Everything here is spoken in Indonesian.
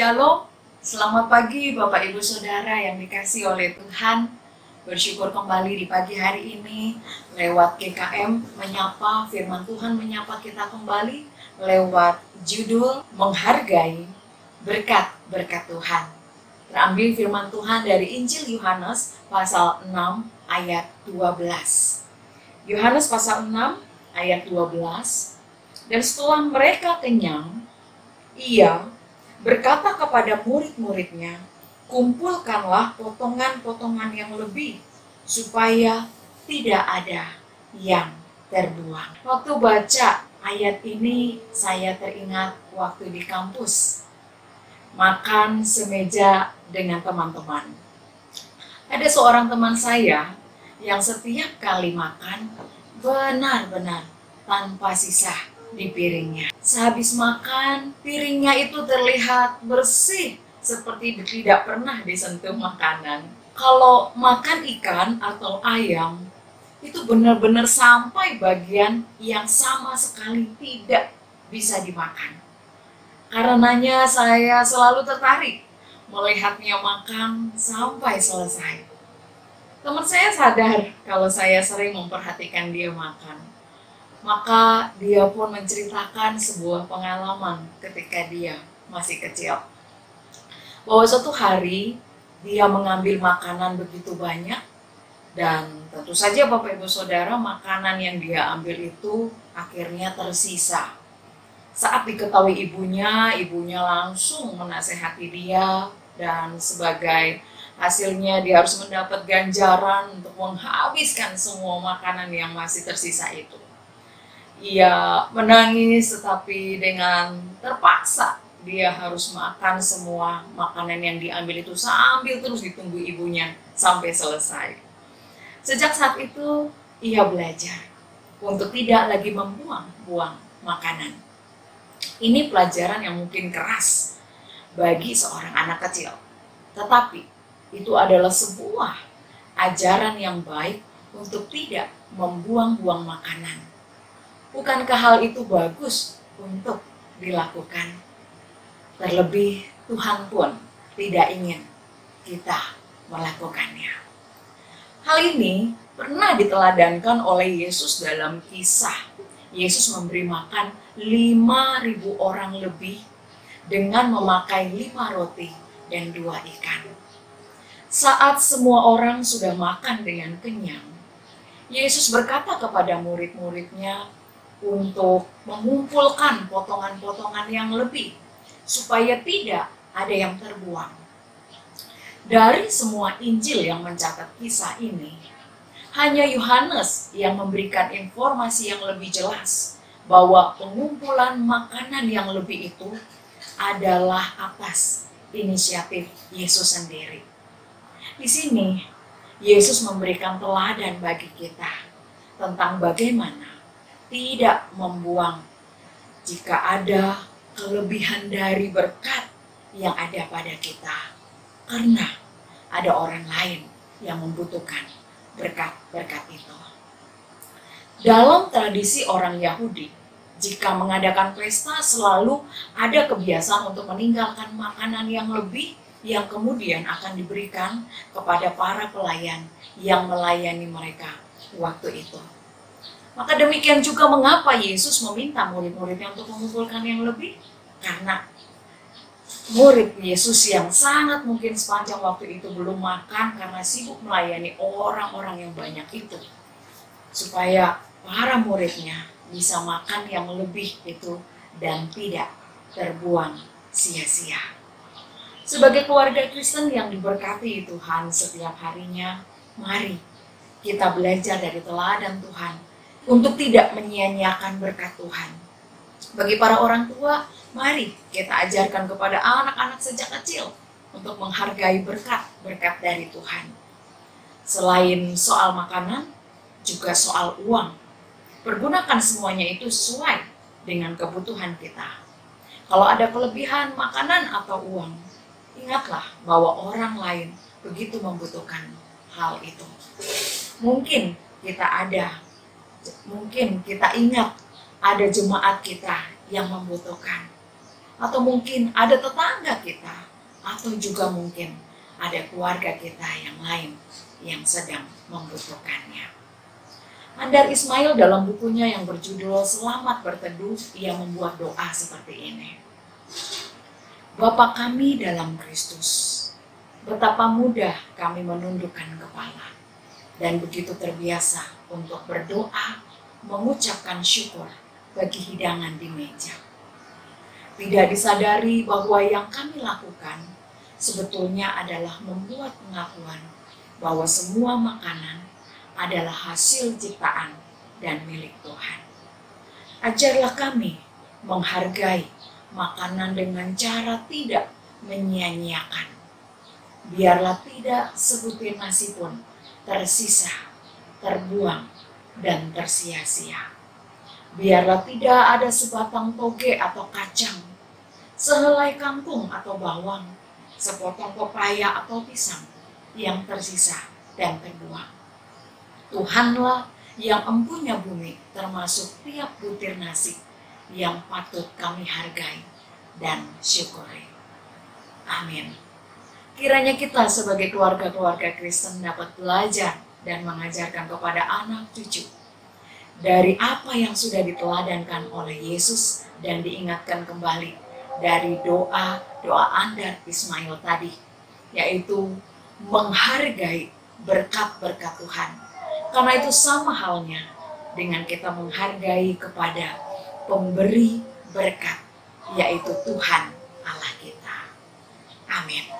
Shalom, selamat pagi Bapak Ibu Saudara yang dikasih oleh Tuhan. Bersyukur kembali di pagi hari ini lewat GKM menyapa firman Tuhan menyapa kita kembali lewat judul menghargai berkat-berkat Tuhan. Terambil firman Tuhan dari Injil Yohanes pasal 6 ayat 12. Yohanes pasal 6 ayat 12. Dan setelah mereka kenyang, ia berkata kepada murid-muridnya, kumpulkanlah potongan-potongan yang lebih supaya tidak ada yang terbuang. Waktu baca ayat ini saya teringat waktu di kampus makan semeja dengan teman-teman. Ada seorang teman saya yang setiap kali makan benar-benar tanpa sisa di piringnya. Sehabis makan, piringnya itu terlihat bersih seperti tidak pernah disentuh makanan. Kalau makan ikan atau ayam, itu benar-benar sampai bagian yang sama sekali tidak bisa dimakan. Karenanya saya selalu tertarik melihatnya makan sampai selesai. Teman saya sadar kalau saya sering memperhatikan dia makan. Maka dia pun menceritakan sebuah pengalaman ketika dia masih kecil bahwa suatu hari dia mengambil makanan begitu banyak dan tentu saja Bapak Ibu Saudara makanan yang dia ambil itu akhirnya tersisa. Saat diketahui ibunya, ibunya langsung menasehati dia dan sebagai hasilnya dia harus mendapat ganjaran untuk menghabiskan semua makanan yang masih tersisa itu. Ia menangis tetapi dengan terpaksa dia harus makan semua makanan yang diambil itu sambil terus ditunggu ibunya sampai selesai. Sejak saat itu ia belajar untuk tidak lagi membuang-buang makanan. Ini pelajaran yang mungkin keras bagi seorang anak kecil. Tetapi itu adalah sebuah ajaran yang baik untuk tidak membuang-buang makanan. Bukankah hal itu bagus untuk dilakukan? Terlebih Tuhan pun tidak ingin kita melakukannya. Hal ini pernah diteladankan oleh Yesus dalam kisah. Yesus memberi makan 5.000 orang lebih dengan memakai lima roti dan dua ikan. Saat semua orang sudah makan dengan kenyang, Yesus berkata kepada murid-muridnya untuk mengumpulkan potongan-potongan yang lebih supaya tidak ada yang terbuang. Dari semua Injil yang mencatat kisah ini, hanya Yohanes yang memberikan informasi yang lebih jelas bahwa pengumpulan makanan yang lebih itu adalah atas inisiatif Yesus sendiri. Di sini, Yesus memberikan teladan bagi kita tentang bagaimana tidak membuang jika ada kelebihan dari berkat yang ada pada kita. Karena ada orang lain yang membutuhkan berkat-berkat itu. Dalam tradisi orang Yahudi, jika mengadakan pesta selalu ada kebiasaan untuk meninggalkan makanan yang lebih yang kemudian akan diberikan kepada para pelayan yang melayani mereka waktu itu. Maka demikian juga mengapa Yesus meminta murid-muridnya untuk mengumpulkan yang lebih? Karena murid Yesus yang sangat mungkin sepanjang waktu itu belum makan karena sibuk melayani orang-orang yang banyak itu. Supaya para muridnya bisa makan yang lebih itu dan tidak terbuang sia-sia. Sebagai keluarga Kristen yang diberkati Tuhan setiap harinya, mari kita belajar dari teladan Tuhan untuk tidak menyia-nyiakan berkat Tuhan. Bagi para orang tua, mari kita ajarkan kepada anak-anak sejak kecil untuk menghargai berkat-berkat dari Tuhan. Selain soal makanan, juga soal uang. Pergunakan semuanya itu sesuai dengan kebutuhan kita. Kalau ada kelebihan makanan atau uang, ingatlah bahwa orang lain begitu membutuhkan hal itu. Mungkin kita ada mungkin kita ingat ada jemaat kita yang membutuhkan. atau mungkin ada tetangga kita, atau juga mungkin ada keluarga kita yang lain yang sedang membutuhkannya. Andar Ismail dalam bukunya yang berjudul Selamat Berteduh, ia membuat doa seperti ini. Bapa kami dalam Kristus, betapa mudah kami menundukkan kepala dan begitu terbiasa untuk berdoa, mengucapkan syukur bagi hidangan di meja. Tidak disadari bahwa yang kami lakukan sebetulnya adalah membuat pengakuan bahwa semua makanan adalah hasil ciptaan dan milik Tuhan. Ajarlah kami menghargai makanan dengan cara tidak menyia-nyiakan. Biarlah tidak sebutir nasi pun tersisa, terbuang, dan tersia-sia. Biarlah tidak ada sebatang toge atau kacang, sehelai kangkung atau bawang, sepotong pepaya atau pisang yang tersisa dan terbuang. Tuhanlah yang empunya bumi termasuk tiap butir nasi yang patut kami hargai dan syukuri. Amin. Kiranya kita sebagai keluarga-keluarga Kristen dapat belajar dan mengajarkan kepada anak cucu dari apa yang sudah diteladankan oleh Yesus dan diingatkan kembali dari doa doa Andar Ismail tadi yaitu menghargai berkat-berkat Tuhan. Karena itu sama halnya dengan kita menghargai kepada pemberi berkat yaitu Tuhan Allah kita. Amin.